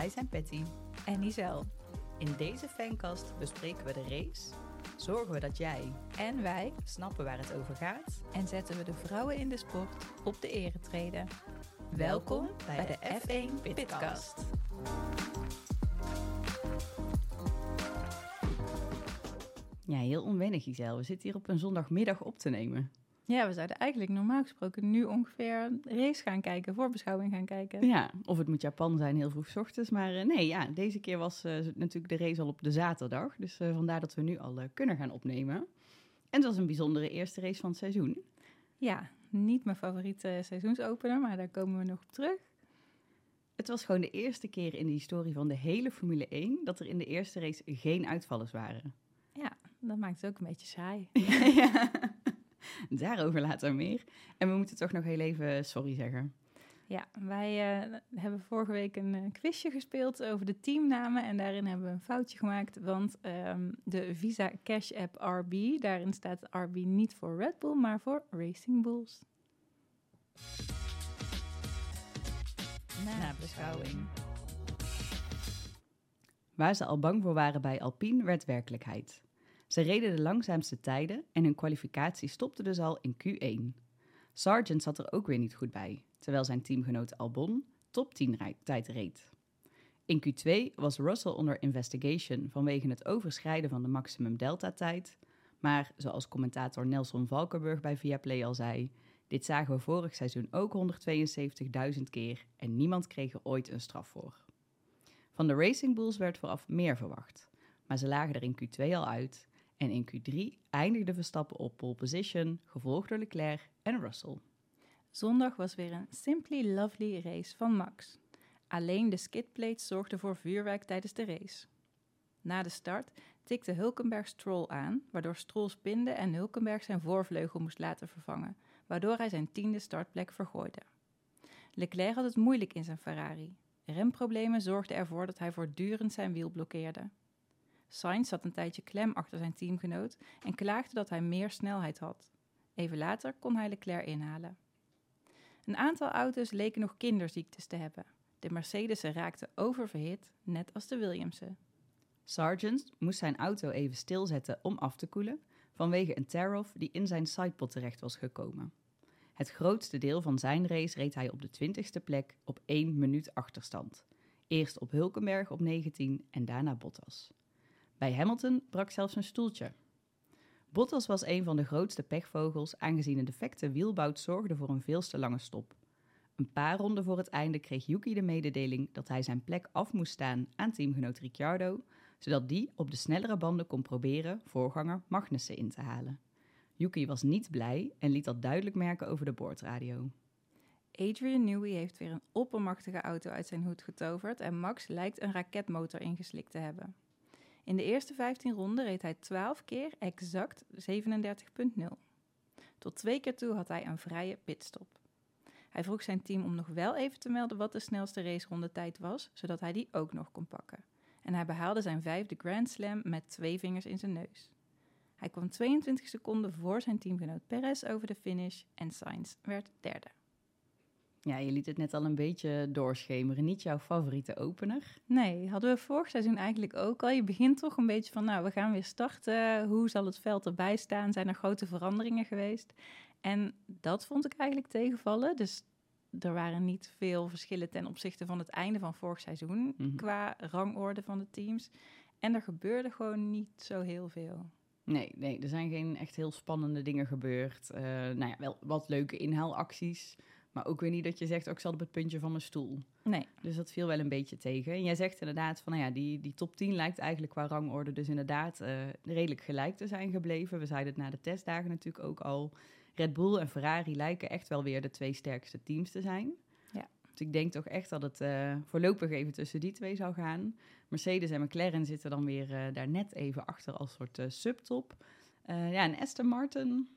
Wij zijn Patty. En Isel. In deze fancast bespreken we de race, zorgen we dat jij En wij. snappen waar het over gaat. En zetten we de vrouwen in de sport op de eretreden. Welkom bij de F1 Pitcast. Ja, heel onwennig Giselle. We zitten hier op een zondagmiddag op te nemen. Ja, we zouden eigenlijk normaal gesproken nu ongeveer race gaan kijken, voorbeschouwing gaan kijken. Ja, of het moet Japan zijn, heel vroeg 's ochtends. Maar eh, nee, ja, deze keer was eh, natuurlijk de race al op de zaterdag. Dus eh, vandaar dat we nu al kunnen gaan opnemen. En het was een bijzondere eerste race van het seizoen. Ja, niet mijn favoriete seizoensopener, maar daar komen we nog op terug. Het was gewoon de eerste keer in de historie van de hele Formule 1 dat er in de eerste race geen uitvallers waren. Ja, dat maakt het ook een beetje saai. ja. Daarover later meer. En we moeten toch nog heel even sorry zeggen. Ja, wij eh, hebben vorige week een eh, quizje gespeeld over de teamnamen. En daarin hebben we een foutje gemaakt. Want ehm, de Visa Cash App RB, daarin staat RB niet voor Red Bull, maar voor Racing Bulls. Nabeschouwing. Waar ze al bang voor waren bij Alpine werd werkelijkheid. Ze reden de langzaamste tijden en hun kwalificatie stopte dus al in Q1. Sargent zat er ook weer niet goed bij, terwijl zijn teamgenoot Albon top 10 rij- tijd reed. In Q2 was Russell onder investigation vanwege het overschrijden van de maximum delta-tijd. Maar zoals commentator Nelson Valkenburg bij Viaplay al zei, dit zagen we vorig seizoen ook 172.000 keer en niemand kreeg er ooit een straf voor. Van de Racing Bulls werd vooraf meer verwacht, maar ze lagen er in Q2 al uit en in Q3 eindigde Verstappen op pole position, gevolgd door Leclerc en Russell. Zondag was weer een simply lovely race van Max. Alleen de skidplates zorgden voor vuurwerk tijdens de race. Na de start tikte Hulkenberg Stroll aan, waardoor Stroll spinde en Hulkenberg zijn voorvleugel moest laten vervangen, waardoor hij zijn tiende startplek vergooide. Leclerc had het moeilijk in zijn Ferrari. Remproblemen zorgden ervoor dat hij voortdurend zijn wiel blokkeerde. Sainz zat een tijdje klem achter zijn teamgenoot en klaagde dat hij meer snelheid had. Even later kon hij Leclerc inhalen. Een aantal auto's leken nog kinderziektes te hebben. De Mercedes'en raakten oververhit, net als de Williamsen. Sargent moest zijn auto even stilzetten om af te koelen vanwege een tear-off die in zijn sidepod terecht was gekomen. Het grootste deel van zijn race reed hij op de 20ste plek op 1 minuut achterstand. Eerst op Hulkenberg op 19 en daarna Bottas. Bij Hamilton brak zelfs een stoeltje. Bottas was een van de grootste pechvogels aangezien een defecte wielbout zorgde voor een veel te lange stop. Een paar ronden voor het einde kreeg Yuki de mededeling dat hij zijn plek af moest staan aan teamgenoot Ricciardo, zodat die op de snellere banden kon proberen voorganger Magnussen in te halen. Yuki was niet blij en liet dat duidelijk merken over de boordradio. Adrian Newey heeft weer een oppermachtige auto uit zijn hoed getoverd en Max lijkt een raketmotor ingeslikt te hebben. In de eerste 15 ronden reed hij 12 keer exact 37.0. Tot twee keer toe had hij een vrije pitstop. Hij vroeg zijn team om nog wel even te melden wat de snelste racerondetijd was, zodat hij die ook nog kon pakken. En hij behaalde zijn vijfde Grand Slam met twee vingers in zijn neus. Hij kwam 22 seconden voor zijn teamgenoot Perez over de finish en Sainz werd derde. Ja, je liet het net al een beetje doorschemeren. Niet jouw favoriete opener. Nee, hadden we vorig seizoen eigenlijk ook al. Je begint toch een beetje van, nou, we gaan weer starten. Hoe zal het veld erbij staan? Zijn er grote veranderingen geweest? En dat vond ik eigenlijk tegenvallen. Dus er waren niet veel verschillen ten opzichte van het einde van vorig seizoen Mhm. qua rangorde van de teams. En er gebeurde gewoon niet zo heel veel. Nee, nee, er zijn geen echt heel spannende dingen gebeurd. Eh, nou ja, wel wat leuke inhaalacties. Maar ook weer niet dat je zegt, ook ik zat op het puntje van mijn stoel. Nee, Dus dat viel wel een beetje tegen. En jij zegt inderdaad van, nou ja, die, die top 10 lijkt eigenlijk qua rangorde dus inderdaad eh, redelijk gelijk te zijn gebleven. We zeiden het na de testdagen natuurlijk ook al. Red Bull en Ferrari lijken echt wel weer de twee sterkste teams te zijn. Ja. Dus ik denk toch echt dat het eh, voorlopig even tussen die twee zou gaan. Mercedes en McLaren zitten dan weer eh, daar net even achter als soort subtop. Ja, en Aston Martin, een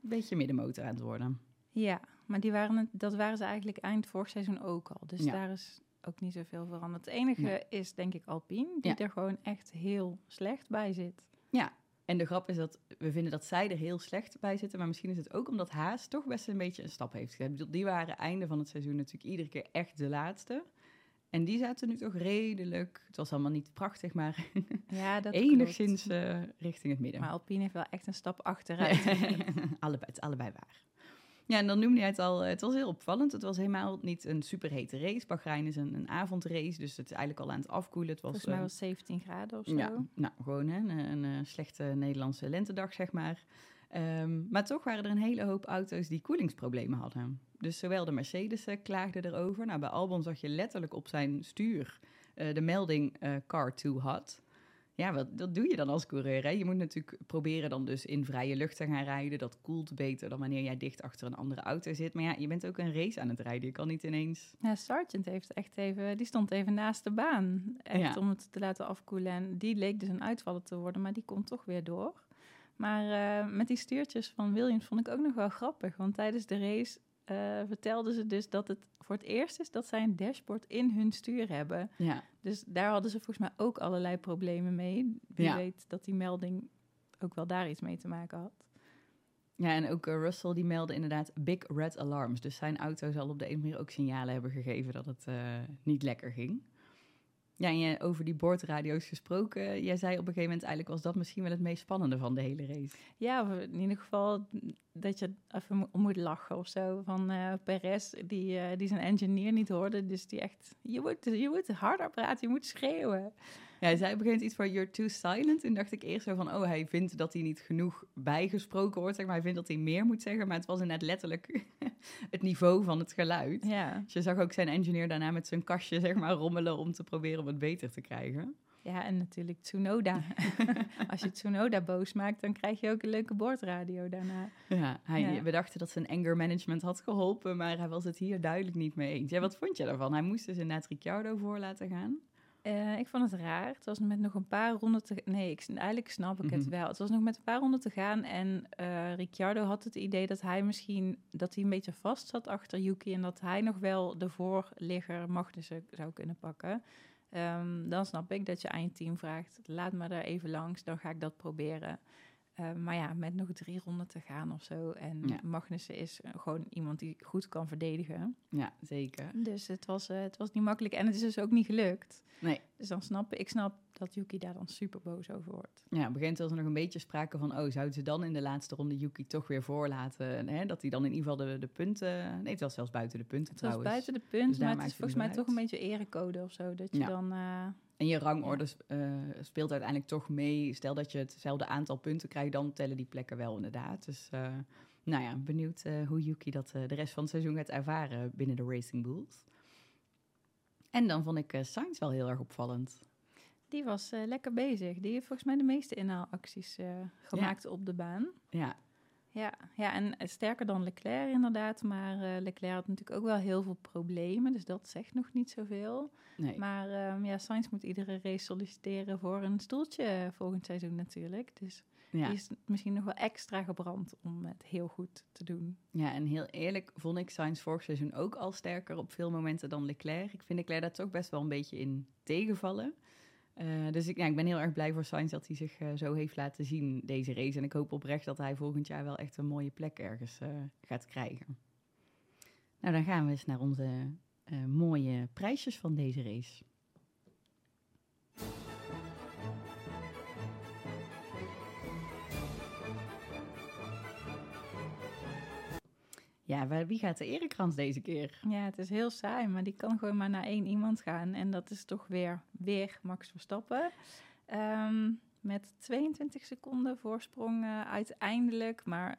beetje middenmotor aan het worden. ja, maar die waren dat waren ze eigenlijk eind vorig seizoen ook al. Dus Ja. daar is ook niet zoveel veranderd. Het enige Nee. is denk ik Alpine, die Ja. er gewoon echt heel slecht bij zit. Ja, en de grap is dat we vinden dat zij er heel slecht bij zitten. Maar misschien is het ook omdat Haas toch best een beetje een stap heeft gezet. Die waren einde van het seizoen natuurlijk iedere keer echt de laatste. En die zaten nu toch redelijk, het was allemaal niet prachtig, maar Ja, dat enigszins eh, richting het midden. Maar Alpine heeft wel echt een stap achteruit. allebei, het is allebei waar. Ja, en dan noemde hij het al, het was heel opvallend. Het was helemaal niet een superhete race. Bahrein is een, een avondrace, dus het is eigenlijk al aan het afkoelen. Het was, Volgens mij eh, was het 17 graden of zo. Ja, nou, gewoon hè, een, een, eh, slechte Nederlandse lentedag, zeg maar. Ehm, maar toch waren er een hele hoop auto's die koelingsproblemen hadden. Dus zowel de Mercedes eh, klaagde erover. Nou, bij Albon zag je letterlijk op zijn stuur eh, de melding eh, car too hot. Ja, wat, dat doe je dan als coureur. Hè? Je moet natuurlijk proberen dan dus in vrije lucht te gaan rijden. Dat koelt beter dan wanneer jij dicht achter een andere auto zit. Maar ja, je bent ook een race aan het rijden. Je kan niet ineens... Ja, Sargent heeft echt even, die stond even naast de baan. Echt Ja. om het te laten afkoelen. En die leek dus een uitvaller te worden, maar die komt toch weer door. Maar eh, met die stuurtjes van Williams vond ik ook nog wel grappig. Want tijdens de race eh, vertelden ze dus dat het voor het eerst is dat zij een dashboard in hun stuur hebben. Ja, Dus daar hadden ze volgens mij ook allerlei problemen mee. Wie Ja. weet dat die melding ook wel daar iets mee te maken had. Ja, en ook eh, Russell die meldde inderdaad big red alarms. Dus zijn auto zal op de een manier ook signalen hebben gegeven dat het eh, niet lekker ging. Ja, en je, over die boordradio's gesproken. Jij zei op een gegeven moment eigenlijk was dat misschien wel het meest spannende van de hele race. Ja, in ieder geval dat je even mo- moet lachen of zo. Van eh Perez, die, eh, die zijn engineer niet hoorde. Dus die echt, je moet, je moet harder praten, je moet schreeuwen. Ja, hij zei op een gegeven moment iets van you're too silent. En dacht ik eerst zo van, oh, hij vindt dat hij niet genoeg bijgesproken wordt. Zeg maar, hij vindt dat hij meer moet zeggen. Maar het was inderdaad letterlijk het niveau van het geluid. Ja. Dus je zag ook zijn engineer daarna met zijn kastje zeg maar rommelen om te proberen het beter te krijgen. ja, en natuurlijk Tsunoda. Als je Tsunoda boos maakt, dan krijg je ook een leuke boordradio daarna. Ja, hij, Ja. we dachten dat zijn anger management had geholpen, maar hij was het hier duidelijk niet mee eens. Ja, wat vond je daarvan? Hij moest dus inderdaad Ricciardo voor laten gaan. Eh, ik vond het raar. Het was met nog een paar ronden te... Nee, ik, eigenlijk snap ik het Mhm. wel. Het was nog met een paar ronden te gaan. En eh, Ricciardo had het idee dat hij misschien... dat hij een beetje vast zat achter Yuki... en dat hij nog wel de voorligger Magnussen zou kunnen pakken. Ehm, dan snap ik dat je aan je team vraagt... laat me daar even langs, dan ga ik dat proberen. Eh, maar ja, met nog drie ronden te gaan of zo... en Ja. Magnussen is gewoon iemand die goed kan verdedigen. Ja, zeker. Dus het was, eh, het was niet makkelijk en het is dus ook niet gelukt. Nee. Dus dan snap ik snap dat Yuki daar dan super boos over wordt. Ja, moment was er nog een beetje sprake van, oh, zouden ze dan in de laatste ronde Yuki toch weer voorlaten? En, Hè, dat hij dan in ieder geval de, de punten, nee, het was zelfs buiten de punten Het was trouwens. buiten de Dus daar maar het is volgens mij toch een beetje erecode of zo. Dat je Ja. dan. eh, En je rangorde eh, speelt uiteindelijk toch mee. Stel dat je hetzelfde aantal punten krijgt, dan tellen die plekken wel inderdaad. Dus eh, nou ja, benieuwd eh, hoe Yuki dat de rest van het seizoen gaat ervaren binnen de Racing Bulls. En dan vond ik Sainz wel heel erg opvallend. die was lekker bezig. Die heeft volgens mij de meeste inhaalacties gemaakt op de baan. Ja, Ja, ja, en eh, sterker dan Leclerc inderdaad. Maar eh, Leclerc had natuurlijk ook wel heel veel problemen. Dus dat zegt nog niet zoveel. nee. Maar ehm, ja, Sainz moet iedere race solliciteren voor een stoeltje eh, volgend seizoen natuurlijk. Dus ja. die is misschien nog wel extra gebrand om het heel goed te doen. ja, en heel eerlijk vond ik Sainz vorig seizoen ook al sterker op veel momenten dan Leclerc. Ik vind Leclerc daar toch best wel een beetje in tegenvallen. Eh, dus ik, ja, ik ben heel erg blij voor Sainz dat hij zich eh, zo heeft laten zien deze race. En ik hoop oprecht dat hij volgend jaar wel echt een mooie plek ergens eh, gaat krijgen. Nou, dan gaan we eens naar onze mooie prijsjes van deze race. Ja, wie gaat de erekrans deze keer? Ja, het is heel saai, maar die kan gewoon maar naar één iemand gaan. En dat is toch weer, weer Max Verstappen. Ehm, met 22 seconden voorsprong eh, uiteindelijk. Maar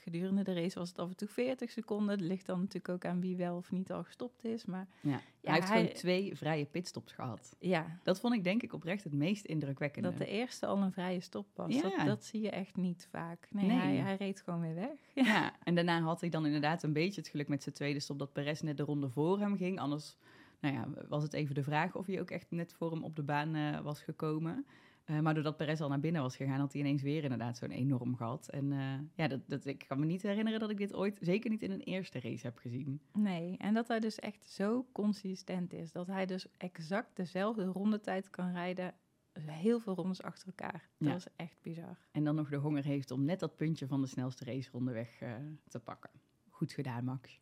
gedurende de race was het af en toe 40 seconden. Dat ligt dan natuurlijk ook aan wie wel of niet al gestopt is. Maar Ja, hij heeft gewoon twee vrije pitstops gehad. ja, Dat vond ik denk ik oprecht het meest indrukwekkende. dat de eerste al een vrije stop was. Ja. Dat, dat zie je echt niet vaak. Nee, Nee. Hij, hij reed gewoon weer weg. Ja, en daarna had hij dan inderdaad een beetje het geluk met zijn tweede stop dat Perez net de ronde voor hem ging. Anders nou ja, was het even de vraag of hij ook echt net voor hem op de baan eh, was gekomen. Eh, maar doordat Perez al naar binnen was gegaan, had hij ineens weer inderdaad zo'n enorm gat. En eh, ja, dat, dat, ik kan me niet herinneren dat ik dit ooit, zeker niet in een eerste race heb gezien. Nee, en dat hij dus echt zo consistent is. Dat hij dus exact dezelfde rondetijd kan rijden. dus heel veel rondes achter elkaar. Dat Ja. is echt bizar. En dan nog de honger heeft om net dat puntje van de snelste raceronde weg eh, te pakken. Goed gedaan, Max.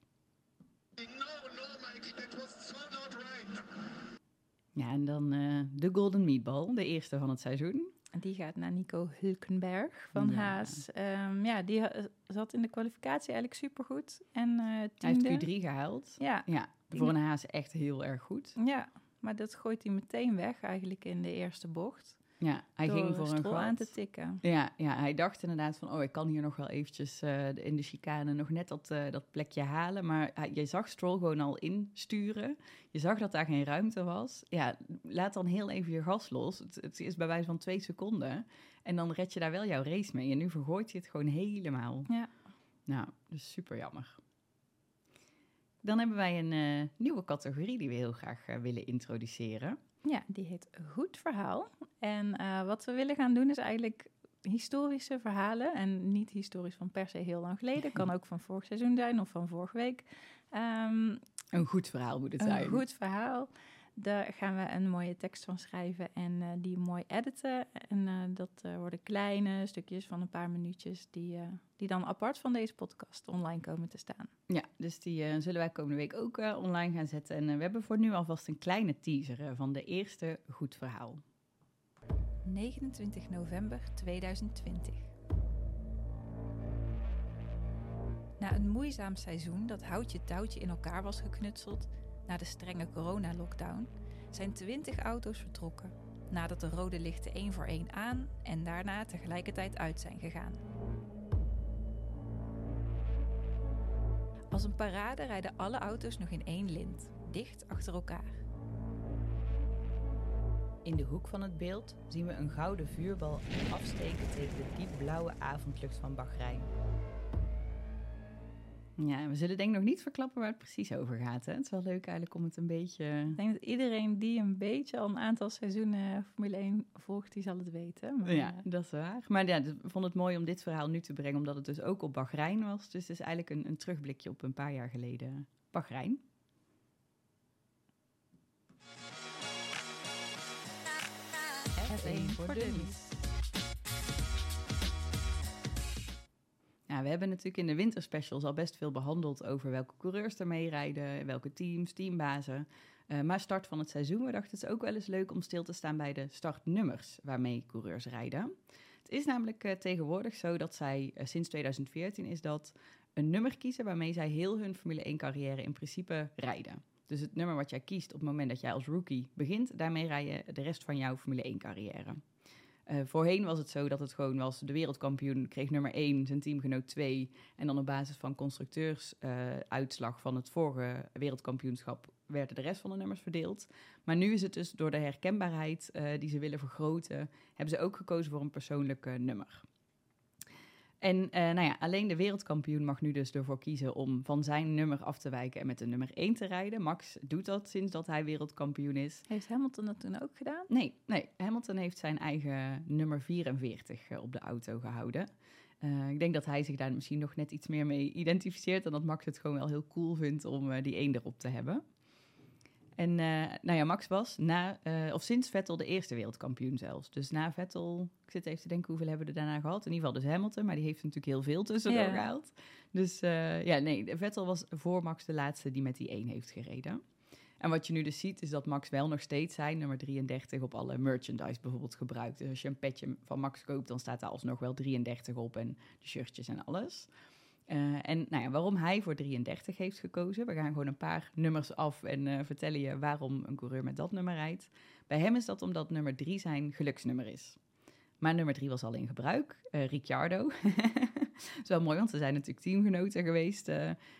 Ja, en dan eh, de Golden Meatball, de eerste van het seizoen. En die gaat naar Nico Hulkenberg van Ja. Haas. Ehm, ja, die zat in de kwalificatie eigenlijk supergoed. En eh Hij heeft Q3 gehaald. Ja, Ja, voor een haas echt heel erg goed. ja, maar dat gooit hij meteen weg eigenlijk in de eerste bocht. Ja, hij door ging voor een Stroll aan te tikken. Ja, ja, hij dacht inderdaad van, oh, ik kan hier nog wel eventjes eh, in de chicane nog net dat, eh, dat plekje halen. Maar je zag Stroll gewoon al insturen. Je zag dat daar geen ruimte was. Ja, laat dan heel even je gas los. Het, het is bij wijze van twee seconden. En dan red je daar wel jouw race mee. En nu vergooit hij het gewoon helemaal. Ja. Nou, dus super jammer. Dan hebben wij een eh, nieuwe categorie die we heel graag willen introduceren. Ja, die heet Goed Verhaal. En eh, wat we willen gaan doen is eigenlijk historische verhalen. En niet historisch van per se heel lang geleden. Kan ook van vorig seizoen zijn of van vorige week. Ehm, Een goed verhaal moet het een zijn. goed verhaal. Daar gaan we een mooie tekst van schrijven en eh, die mooi editen. En eh, dat worden kleine stukjes van een paar minuutjes die, die dan apart van deze podcast online komen te staan. Ja, dus die zullen wij komende week ook online gaan zetten. En we hebben voor nu alvast een kleine teaser van de eerste goed verhaal. 29 november 2020. Na een moeizaam seizoen dat houtje touwtje in elkaar was geknutseld, na de strenge corona-lockdown, zijn 20 auto's vertrokken, nadat de rode lichten één voor één aan en daarna tegelijkertijd uit zijn gegaan. Als een parade rijden alle auto's nog in één lint, dicht achter elkaar. In de hoek van het beeld zien we een gouden vuurbal afsteken tegen de diepblauwe avondlucht van Bahrein. Ja, we zullen denk ik nog niet verklappen waar het precies over gaat. Hè? Het is wel leuk eigenlijk om het een beetje... Ik denk dat iedereen die een beetje al een aantal seizoenen Formule 1 volgt, die zal het weten. Maar, Ja, dat is waar. Maar ja, ik vond het mooi om dit verhaal nu te brengen, omdat het dus ook op Bahrein was. Dus het is eigenlijk een, een terugblikje op een paar jaar geleden Bahrein. F1 voor dummies. Ja, we hebben natuurlijk in de winterspecials al best veel behandeld over welke coureurs er mee rijden, welke teams, teambazen. Eh, maar start van het seizoen, we dachten het is ook wel eens leuk om stil te staan bij de startnummers waarmee coureurs rijden. Het is namelijk eh, tegenwoordig zo dat zij, eh, sinds 2014 is dat, een nummer kiezen waarmee zij heel hun Formule 1 carrière in principe rijden. Dus het nummer wat jij kiest op het moment dat jij als rookie begint, daarmee rij je de rest van jouw Formule 1 carrière. Eh, voorheen was het zo dat het gewoon was, de wereldkampioen kreeg nummer 1, zijn teamgenoot 2. En dan op basis van constructeursuitslag van het vorige wereldkampioenschap werden de rest van de nummers verdeeld. Maar nu is het dus door de herkenbaarheid eh, die ze willen vergroten, hebben ze ook gekozen voor een persoonlijk eh, nummer. En eh, nou ja, alleen de wereldkampioen mag nu dus ervoor kiezen om van zijn nummer af te wijken en met de nummer 1 te rijden. Max doet dat sinds dat hij wereldkampioen is. Heeft Hamilton dat toen ook gedaan? Nee, nee, Hamilton heeft zijn eigen nummer 44 eh, op de auto gehouden. Eh, ik denk dat hij zich daar misschien nog net iets meer mee identificeert en dat Max het gewoon wel heel cool vindt om die 1 erop te hebben. En eh, nou ja, Max was na, eh, of sinds Vettel de eerste wereldkampioen zelfs. Dus na Vettel, ik zit even te denken hoeveel hebben we er daarna gehad. In ieder geval dus Hamilton, maar die heeft natuurlijk heel veel tussendoor gehaald. Dus eh, ja, nee, Vettel was voor Max de laatste die met die 1 heeft gereden. En wat je nu dus ziet, is dat Max wel nog steeds zijn nummer 33 op alle merchandise bijvoorbeeld gebruikt. Dus als je een petje van Max koopt, dan staat daar alsnog wel 33 op en de shirtjes en alles. Eh, en nou ja, waarom hij voor 33 heeft gekozen. We gaan gewoon een paar nummers af en eh, vertellen je waarom een coureur met dat nummer rijdt. Bij hem is dat omdat nummer 3 zijn geluksnummer is. Maar nummer 3 was al in gebruik, eh, Ricciardo. dat is wel mooi, want ze zijn natuurlijk teamgenoten geweest.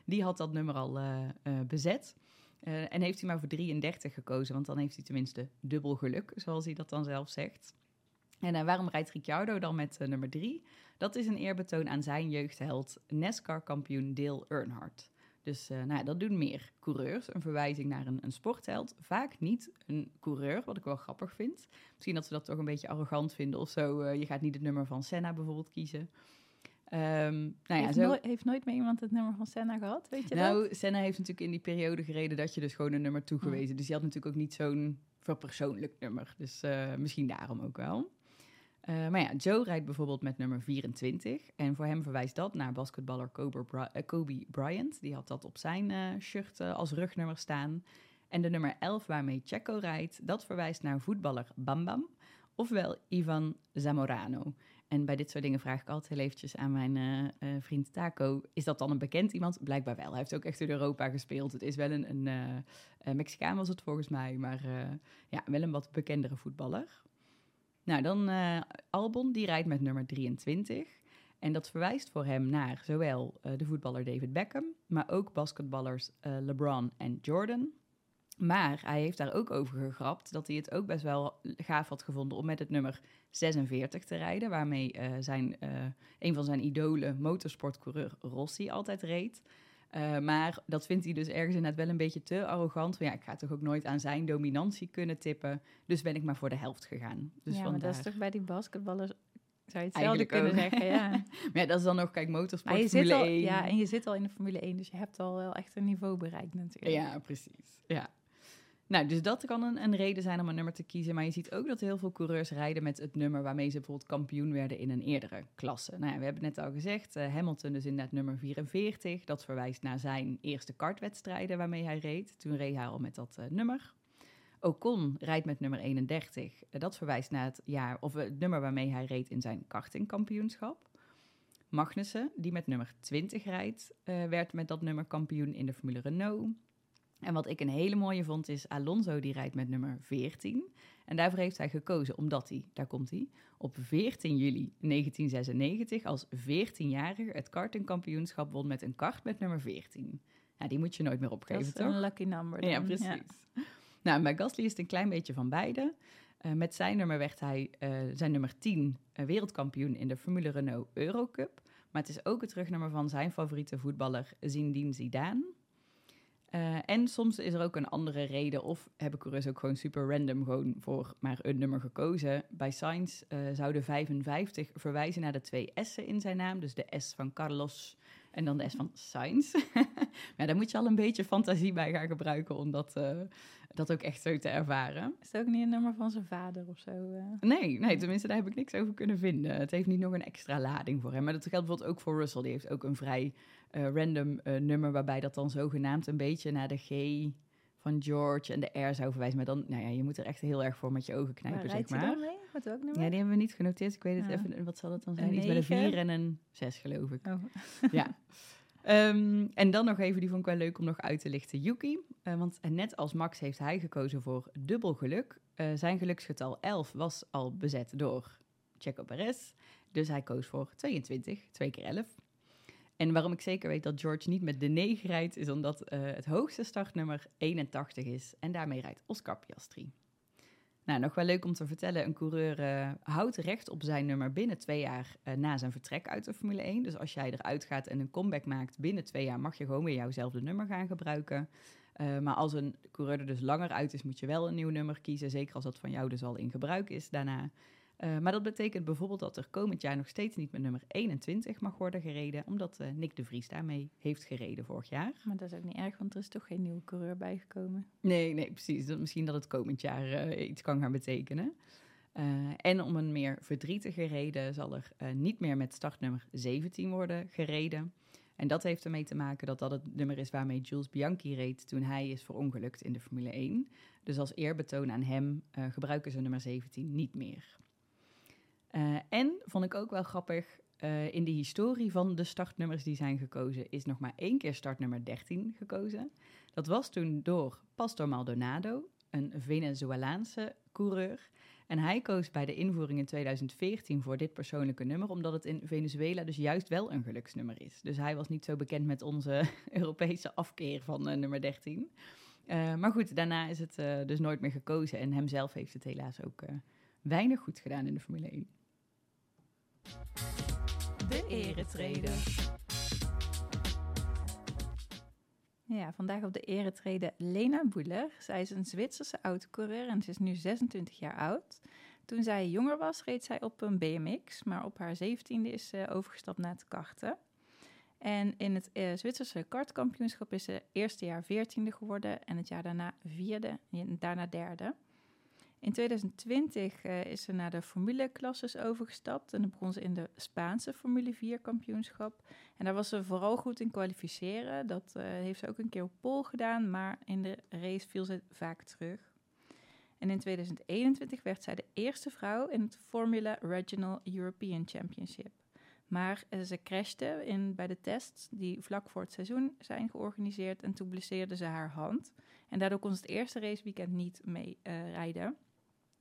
Die had dat nummer al bezet. En heeft hij maar voor 33 gekozen, want dan heeft hij tenminste dubbel geluk, zoals hij dat dan zelf zegt. En eh, waarom rijdt Ricciardo dan met eh, nummer 3? Dat is een eerbetoon aan zijn jeugdheld, NASCAR-kampioen Dale Earnhardt. Dus eh, nou ja, dat doen meer coureurs, een verwijzing naar een, een sportheld. Vaak niet een coureur, wat ik wel grappig vind. Misschien dat ze dat toch een beetje arrogant vinden of zo. Je gaat niet het nummer van Senna bijvoorbeeld kiezen. Ehm, nou ja, heeft, zo... nooit, heeft nooit meer iemand het nummer van Senna gehad, weet je dat? Nou, Senna heeft natuurlijk in die periode gereden dat je dus gewoon een nummer toegewezen. Dus die had natuurlijk ook niet zo'n verpersoonlijk nummer. Dus misschien daarom ook wel. Eh, maar ja, Joe rijdt bijvoorbeeld met nummer 24. En voor hem verwijst dat naar basketballer Kobe, eh, Bryant. Die had dat op zijn eh, shirt als rugnummer staan. En de nummer 11 waarmee Checo rijdt, dat verwijst naar voetballer Bam Bam, ofwel Ivan Zamorano. En bij dit soort dingen vraag ik altijd heel eventjes aan mijn vriend Taco, is dat dan een bekend iemand? Blijkbaar wel. Hij heeft ook echt in Europa gespeeld. Het is wel een, een Mexicaan was het volgens mij, maar ja, wel een wat bekendere voetballer. Nou, dan Albon, die rijdt met nummer 23. En dat verwijst voor hem naar zowel de voetballer David Beckham, maar ook basketballers LeBron en Jordan. Maar hij heeft daar ook over gegrapt dat hij het ook best wel gaaf had gevonden om met het nummer 46 te rijden, waarmee zijn, een van zijn idolen, motorsportcoureur Rossi, altijd reed. Uh, maar dat vindt hij dus ergens inderdaad wel een beetje te arrogant. Van ja, ik ga toch ook nooit aan zijn dominantie kunnen tippen. Dus ben ik maar voor de helft gegaan. Dus ja, vandaar... maar dat is toch bij die basketballers zou je hetzelfde kunnen zeggen, ja. maar ja, dat is dan nog, kijk, motorsport, Formule al, 1. Ja, en je zit al in de Formule 1, dus je hebt al wel echt een niveau bereikt natuurlijk. Ja, precies. Ja. Nou, dus dat kan een, een, reden zijn om een nummer te kiezen. Maar je ziet ook dat heel veel coureurs rijden met het nummer waarmee ze bijvoorbeeld kampioen werden in een eerdere klasse. Nou ja, we hebben net al gezegd, uh, Hamilton dus inderdaad nummer 44. Dat verwijst naar zijn eerste kartwedstrijden waarmee hij reed. Toen reed hij al met dat uh, nummer. Ocon rijdt met nummer 31. Uh, dat verwijst naar het jaar of het nummer waarmee hij reed in zijn kartingkampioenschap. Magnussen, die met nummer 20 rijdt, werd met dat nummer kampioen in de Formule Renault. En wat ik een hele mooie vond is Alonso die rijdt met nummer 14. En daarvoor heeft hij gekozen omdat hij, daar komt hij, op 14 juli 1996 als 14-jarige het kartingkampioenschap won met een kart met nummer 14. Nou, die moet je nooit meer opgeven, Dat toch? is een lucky number. Dan. Ja, precies. Ja. Nou, bij Gasly is het een klein beetje van beide. Uh, met zijn nummer werd hij uh, zijn nummer 10 uh, wereldkampioen in de Formule Renault Eurocup. Maar het is ook het terugnummer van zijn favoriete voetballer Zinedine Zidane. Uh, en soms is er ook een andere reden, of hebben coureurs ook gewoon super random gewoon voor maar een nummer gekozen. Bij Sainz uh, zou de 55 verwijzen naar de twee S'en in zijn naam, dus de S van Carlos en dan de S van Sainz. maar daar moet je al een beetje fantasie bij gaan gebruiken om dat, uh, dat ook echt zo te ervaren. Is het ook niet een nummer van zijn vader of zo? Nee, nee, tenminste daar heb ik niks over kunnen vinden. Het heeft niet nog een extra lading voor hem. Maar dat geldt bijvoorbeeld ook voor Russell, die heeft ook een vrij uh, random uh, nummer waarbij dat dan zogenaamd een beetje naar de G van George en de R zou verwijzen. Maar dan, nou ja, je moet er echt heel erg voor met je ogen knijpen, maar zeg maar. dan mee? Nummer? Ja, die hebben we niet genoteerd. Ik weet het Ja. even, wat zal het dan zijn? Een Iets met een negen? 4 en een 6, geloof ik. Oh. ja. Ehm, en dan nog even, die vond ik wel leuk om nog uit te lichten, Yuki. Eh, want net als Max heeft hij gekozen voor dubbel geluk. Eh, zijn geluksgetal 11 was al bezet door Checo Perez. Dus hij koos voor 22, 2 keer 11. En waarom ik zeker weet dat George niet met de 9 rijdt, is omdat eh, het hoogste startnummer 81 is. En daarmee rijdt Oscar Piastri. Nou, nog wel leuk om te vertellen, een coureur eh, houdt recht op zijn nummer binnen twee jaar eh, na zijn vertrek uit de Formule 1. Dus als jij eruit gaat en een comeback maakt, binnen twee jaar mag je gewoon weer jouwzelfde nummer gaan gebruiken. Maar als een coureur er dus langer uit is, moet je wel een nieuw nummer kiezen. Zeker als dat van jou dus al in gebruik is daarna. Eh, maar dat betekent bijvoorbeeld dat er komend jaar nog steeds niet met nummer 21 mag worden gereden. Omdat eh, Nick de Vries daarmee heeft gereden vorig jaar. Maar dat is ook niet erg, want er is toch geen nieuwe coureur bijgekomen. Nee, nee, precies. Dat, misschien dat het komend jaar eh, iets kan gaan betekenen. En om een meer verdrietige reden zal er niet meer met startnummer 17 worden gereden. En dat heeft ermee te maken dat dat het nummer is waarmee Jules Bianchi reed toen hij is verongelukt in de Formule 1. Dus als eerbetoon aan hem gebruiken ze nummer 17 niet meer. Eh, en vond ik ook wel grappig, eh, in de historie van de startnummers die zijn gekozen, is nog maar één keer startnummer 13 gekozen. Dat was toen door Pastor Maldonado, een Venezolaanse coureur. En hij koos bij de invoering in 2014 voor dit persoonlijke nummer, omdat het in Venezuela dus juist wel een geluksnummer is. Dus hij was niet zo bekend met onze Europese afkeer van eh, nummer 13. Eh, maar goed, daarna is het dus nooit meer gekozen en hemzelf heeft het helaas ook weinig goed gedaan in de Formule 1. De eretreden. Ja, vandaag op de eretreden Lena Boeler. Zij is een Zwitserse autocoureur en ze is nu 26 jaar oud. Toen zij jonger was, reed zij op een BMX, maar op haar 17e is ze overgestapt naar het karten. En in het eh, Zwitserse kartkampioenschap is ze eerste jaar 14e geworden en het jaar daarna vierde en daarna derde. In 2020 uh, is ze naar de formule-klasses overgestapt en begon ze in de Spaanse Formule 4 kampioenschap. En daar was ze vooral goed in kwalificeren. Dat uh, heeft ze ook een keer op pol gedaan, maar in de race viel ze vaak terug. En in 2021 werd zij de eerste vrouw in het Formula Regional European Championship. Maar uh, ze crashte in, bij de tests die vlak voor het seizoen zijn georganiseerd en toen blesseerde ze haar hand. En daardoor kon ze het eerste raceweekend niet mee rijden.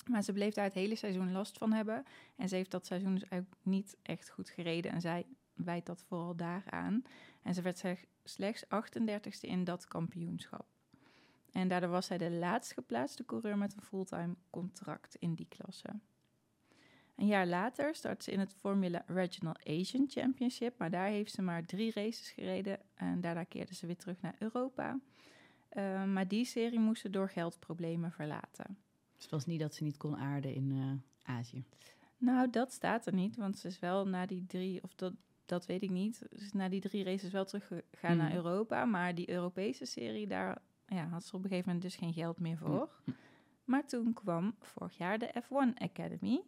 Maar ze bleef daar het hele seizoen last van hebben. En ze heeft dat seizoen dus ook niet echt goed gereden. En zij wijt dat vooral daaraan. En ze werd slechts 38ste in dat kampioenschap. En daardoor was zij de laatst geplaatste coureur met een fulltime contract in die klasse. Een jaar later startte ze in het Formula Regional Asian Championship, maar daar heeft ze maar drie races gereden en daarna keerde ze weer terug naar Europa. Uh, maar die serie moest ze door geldproblemen verlaten. Het was niet dat ze niet kon aarden in uh, Azië? Nou, dat staat er niet, want ze is wel na die drie, of dat, dat weet ik niet, ze is na die drie races wel teruggegaan mm. naar Europa. Maar die Europese serie, daar ja, had ze op een gegeven moment dus geen geld meer voor. Mm. Maar toen kwam vorig jaar de F1 Academy.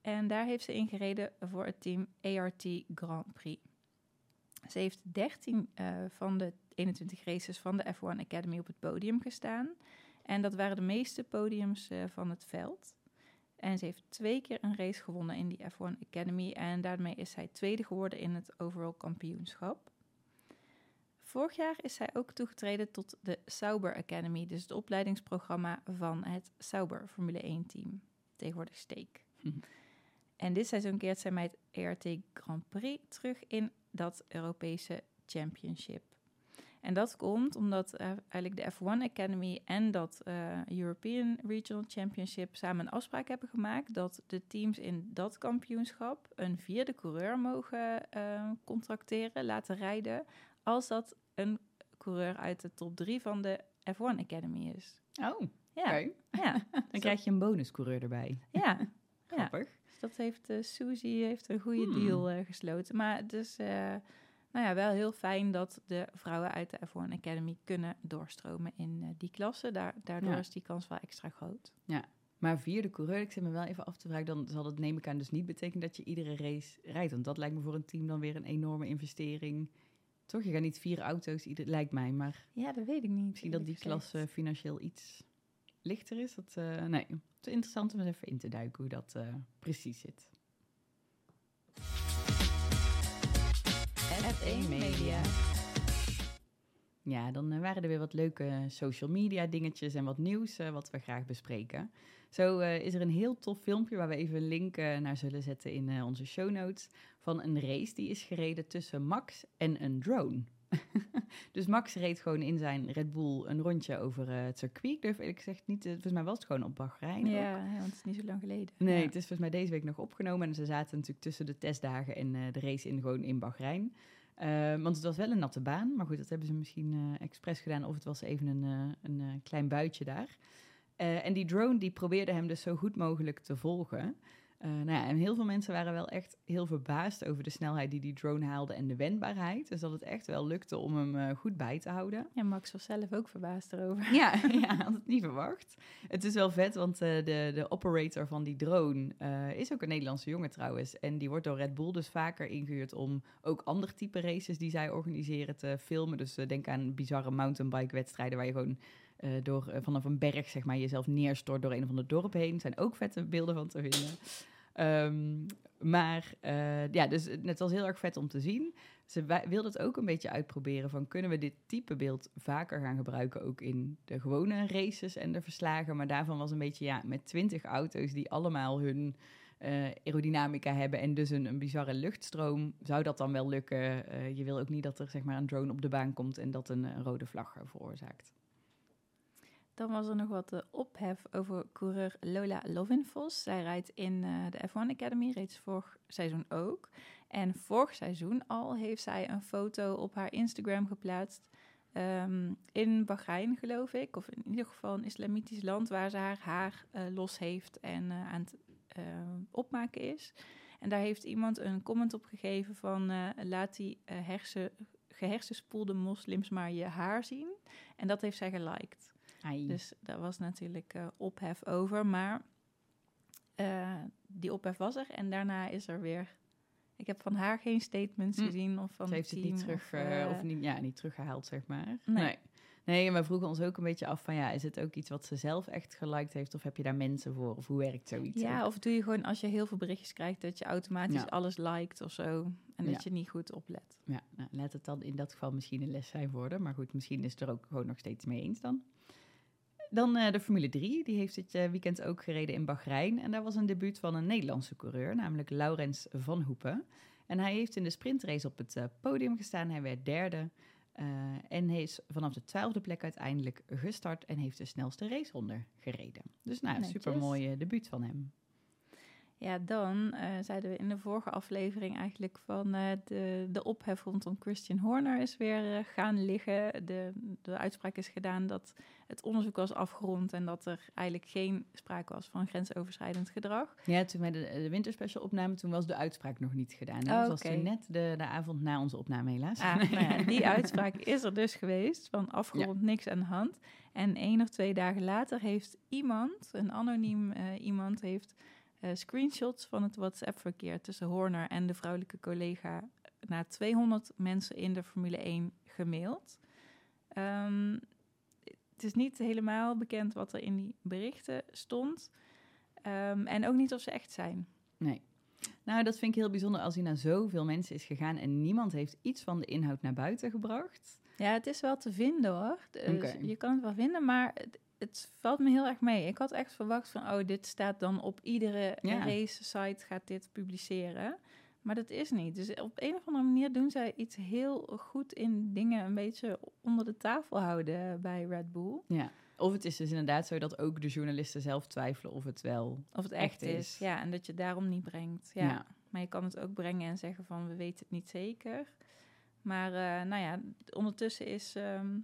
En daar heeft ze ingereden voor het team ART Grand Prix. Ze heeft 13 uh, van de 21 races van de F1 Academy op het podium gestaan. En dat waren de meeste podiums uh, van het veld. En ze heeft twee keer een race gewonnen in die F1 Academy. En daarmee is zij tweede geworden in het overall kampioenschap. Vorig jaar is zij ook toegetreden tot de Sauber Academy, dus het opleidingsprogramma van het Sauber Formule 1 team. Tegenwoordig Steek. En dit seizoen keert zij met het ERT Grand Prix terug in dat Europese Championship. En dat komt omdat uh, eigenlijk de F1 Academy en dat uh, European Regional Championship samen een afspraak hebben gemaakt dat de teams in dat kampioenschap een vierde coureur mogen uh, contracteren, laten rijden, als dat een coureur uit de top drie van de F1 Academy is. Oh, ja. Okay. ja. Dan krijg je een bonuscoureur erbij. Ja. Grappig. Ja. Dus dat heeft Suzy heeft een goede hmm. deal gesloten. Maar dus nou ja, wel heel fijn dat de vrouwen uit de F1 Academy kunnen doorstromen in uh, die klasse. Daar, daardoor is die kans wel extra groot. Ja, maar vierde coureur, ik zit me wel even af te vragen, dan zal dat neem ik aan dus niet betekenen dat je iedere race rijdt. Want dat lijkt me voor een team dan weer een enorme investering. Toch, je gaat niet vier auto's, ieder, lijkt mij, maar... Ja, dat weet ik niet. Misschien dat die klasse financieel iets lichter is. Dat, uh, nee, het is interessant om eens even in te duiken hoe dat uh, precies zit. F1 Media. Ja, dan eh, waren er weer wat leuke social media dingetjes en wat nieuws uh, wat we graag bespreken. Zo uh, is er een heel tof filmpje waar we even een link uh, naar zullen zetten in onze show notes. Van een race die is gereden tussen Max en een drone. dus Max reed gewoon in zijn Red Bull een rondje over het circuit. Ik durf eerlijk gezegd niet, volgens mij was het gewoon op Bahrein. Ja, ja, want het is niet zo lang geleden. Nee, ja. het is volgens mij deze week nog opgenomen. En ze zaten natuurlijk tussen de testdagen en de race in gewoon in Bahrein. Uh, want het was wel een natte baan, maar goed, dat hebben ze misschien uh, expres gedaan. Of het was even een, uh, een klein buitje daar. en die drone die probeerde hem dus zo goed mogelijk te volgen. Uh, nou ja, en heel veel mensen waren wel echt heel verbaasd over de snelheid die die drone haalde en de wendbaarheid. Dus dat het echt wel lukte om hem uh, goed bij te houden. Ja, Max was zelf ook verbaasd erover. Ja, ja had het niet verwacht. Het is wel vet, want uh, de, de operator van die drone is ook een Nederlandse jongen trouwens. En die wordt door Red Bull dus vaker ingehuurd om ook ander type races die zij organiseren te filmen. Dus denk aan bizarre mountainbike wedstrijden waar je gewoon... Uh, door, uh, vanaf een berg zeg maar, jezelf neerstort door een of ander dorp heen. Zijn ook vette beelden van te vinden. Um, maar uh, ja, dus het was heel erg vet om te zien. Ze wilde het ook een beetje uitproberen van kunnen we dit type beeld vaker gaan gebruiken ook in de gewone races en de verslagen. Maar daarvan was een beetje ja, met twintig auto's die allemaal hun aerodynamica hebben en dus een, een bizarre luchtstroom, zou dat dan wel lukken? Je wil ook niet dat er zeg maar een drone op de baan komt en dat een rode vlag veroorzaakt. Dan was er nog wat uh, ophef over coureur Lola Lovinfos. Zij rijdt in uh, de F1 Academy, reeds vorig seizoen ook. En vorig seizoen al heeft zij een foto op haar Instagram geplaatst. Um, in Bahrein, geloof ik. Of in ieder geval een islamitisch land waar ze haar haar uh, los heeft en aan het opmaken is. En daar heeft iemand een comment op gegeven van laat die hersen, gehersenspoelde moslims maar je haar zien. En dat heeft zij geliked. Ai. Dus daar was natuurlijk eh, ophef over. Maar eh, die ophef was er. En daarna is er weer... Ik heb van haar geen statements Hm. gezien of van Ze heeft het niet, terug, of, eh, of niet, ja, niet teruggehaald, zeg maar. Nee. nee. Nee, en we vroegen ons ook een beetje af van ja, is het ook iets wat ze zelf echt geliked heeft of heb je daar mensen voor of hoe werkt zoiets? Ja, ook? of doe je gewoon als je heel veel berichtjes krijgt dat je automatisch Ja. alles liked of zo. En Ja. dat je niet goed oplet. ja nou, laat het dan in dat geval misschien een les zijn worden, maar goed, misschien is het er ook gewoon nog steeds mee eens dan. Dan eh, de Formule 3, die heeft dit eh, weekend ook gereden in Bahrein. En daar was een debuut van een Nederlandse coureur, namelijk Laurens van Hoepen. En hij heeft in de sprintrace op het eh, podium gestaan. Hij werd derde. en hij is vanaf de twaalfde plek uiteindelijk gestart en heeft de snelste raceronde gereden. Dus nou, super mooie debuut van hem. Ja, dan eh, zeiden we in de vorige aflevering eigenlijk van eh, de, de ophef rondom Christian Horner is weer eh, gaan liggen. De, de uitspraak is gedaan dat het onderzoek was afgerond en dat er eigenlijk geen sprake was van grensoverschrijdend gedrag. Ja, toen wij de, de winterspecial opnamen, toen was de uitspraak nog niet gedaan. hè? Oh, Dat was toen net de, de avond na onze opname helaas. Ah, nou ja, die uitspraak is er dus geweest, van afgerond niks aan de hand. En één of twee dagen later heeft iemand, een anoniem iemand, heeft eh, screenshots van het WhatsApp-verkeer tussen Horner en de vrouwelijke collega naar 200 mensen in de Formule 1 gemaild. Ehm, het is niet helemaal bekend wat er in die berichten stond. Ehm, en ook niet of ze echt zijn. Nee. Nou, dat vind ik heel bijzonder als hij naar zoveel mensen is gegaan en niemand heeft iets van de inhoud naar buiten gebracht. Ja, het is wel te vinden hoor. Dus. Je kan het wel vinden, maar het, valt me heel erg mee. Ik had echt verwacht van, oh, dit staat dan op iedere Ja. race-site gaat dit publiceren. Maar dat is niet. Dus op een of andere manier doen zij iets heel goed in dingen een beetje onder de tafel houden bij Red Bull. Ja. Of het is dus inderdaad zo dat ook de journalisten zelf twijfelen of het wel... Of het echt, Echt is. is. Ja, en dat je daarom niet brengt. Ja. Ja. Maar je kan het ook brengen en zeggen van, we weten het niet zeker. Maar eh, nou ja, ondertussen is, ehm,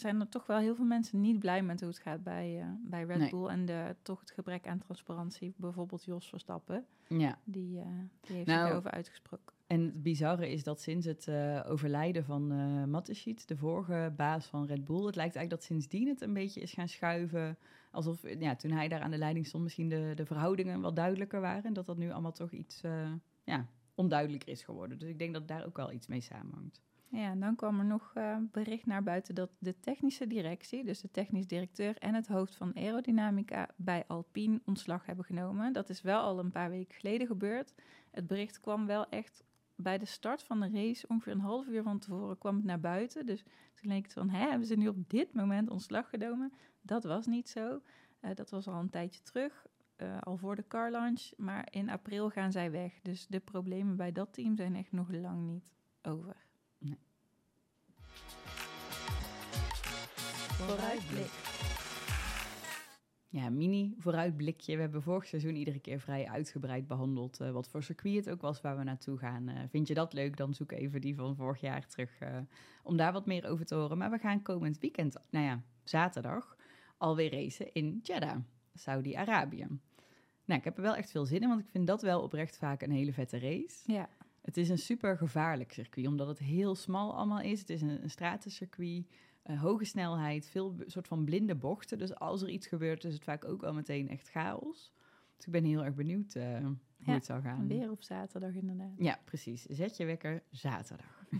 zijn er toch wel heel veel mensen niet blij met hoe het gaat bij, eh, bij Red Nee. Bull. En de, toch het gebrek aan transparantie. Bijvoorbeeld Jos Verstappen, Ja. die, eh, die heeft Nou, zich uitgesproken. En het bizarre is dat sinds het eh, overlijden van eh Mateschitz, de vorige baas van Red Bull, het lijkt eigenlijk dat sindsdien het een beetje is gaan schuiven. Alsof ja, toen hij daar aan de leiding stond, misschien de, de verhoudingen wat duidelijker waren. En dat dat nu allemaal toch iets ja, onduidelijker is geworden. Dus ik denk dat daar ook wel iets mee samenhangt. Ja, en dan kwam er nog eh, bericht naar buiten dat de technische directie, dus de technisch directeur en het hoofd van aerodynamica bij Alpine ontslag hebben genomen. Dat is wel al een paar weken geleden gebeurd. Het bericht kwam wel echt bij de start van de race, ongeveer een half uur van tevoren, kwam het naar buiten. Dus toen leek het van, hè, hebben ze nu op dit moment ontslag genomen? Dat was niet zo. Eh, dat was al een tijdje terug, eh, al voor de car launch. Maar in april gaan zij weg. Dus de problemen bij dat team zijn echt nog lang niet over. Vooruitblik. Ja, mini vooruitblikje. We hebben vorig seizoen iedere keer vrij uitgebreid behandeld eh, wat voor circuit het ook was waar we naartoe gaan. Eh, vind je dat leuk, dan zoek even die van vorig jaar terug eh, om daar wat meer over te horen. Maar we gaan komend weekend, nou ja, zaterdag, alweer racen in Jeddah, Saudi-Arabië. Nou, ik heb er wel echt veel zin in, want ik vind dat wel oprecht vaak een hele vette race. Ja, Het is een super gevaarlijk circuit, omdat het heel smal allemaal is. Het is een, een stratencircuit, eh, hoge snelheid, veel soort van blinde bochten. Dus als er iets gebeurt, is het vaak ook wel meteen echt chaos. Dus ik ben heel erg benieuwd eh, hoe Ja, het zou gaan. weer op zaterdag inderdaad. Ja, precies. Zet je wekker zaterdag.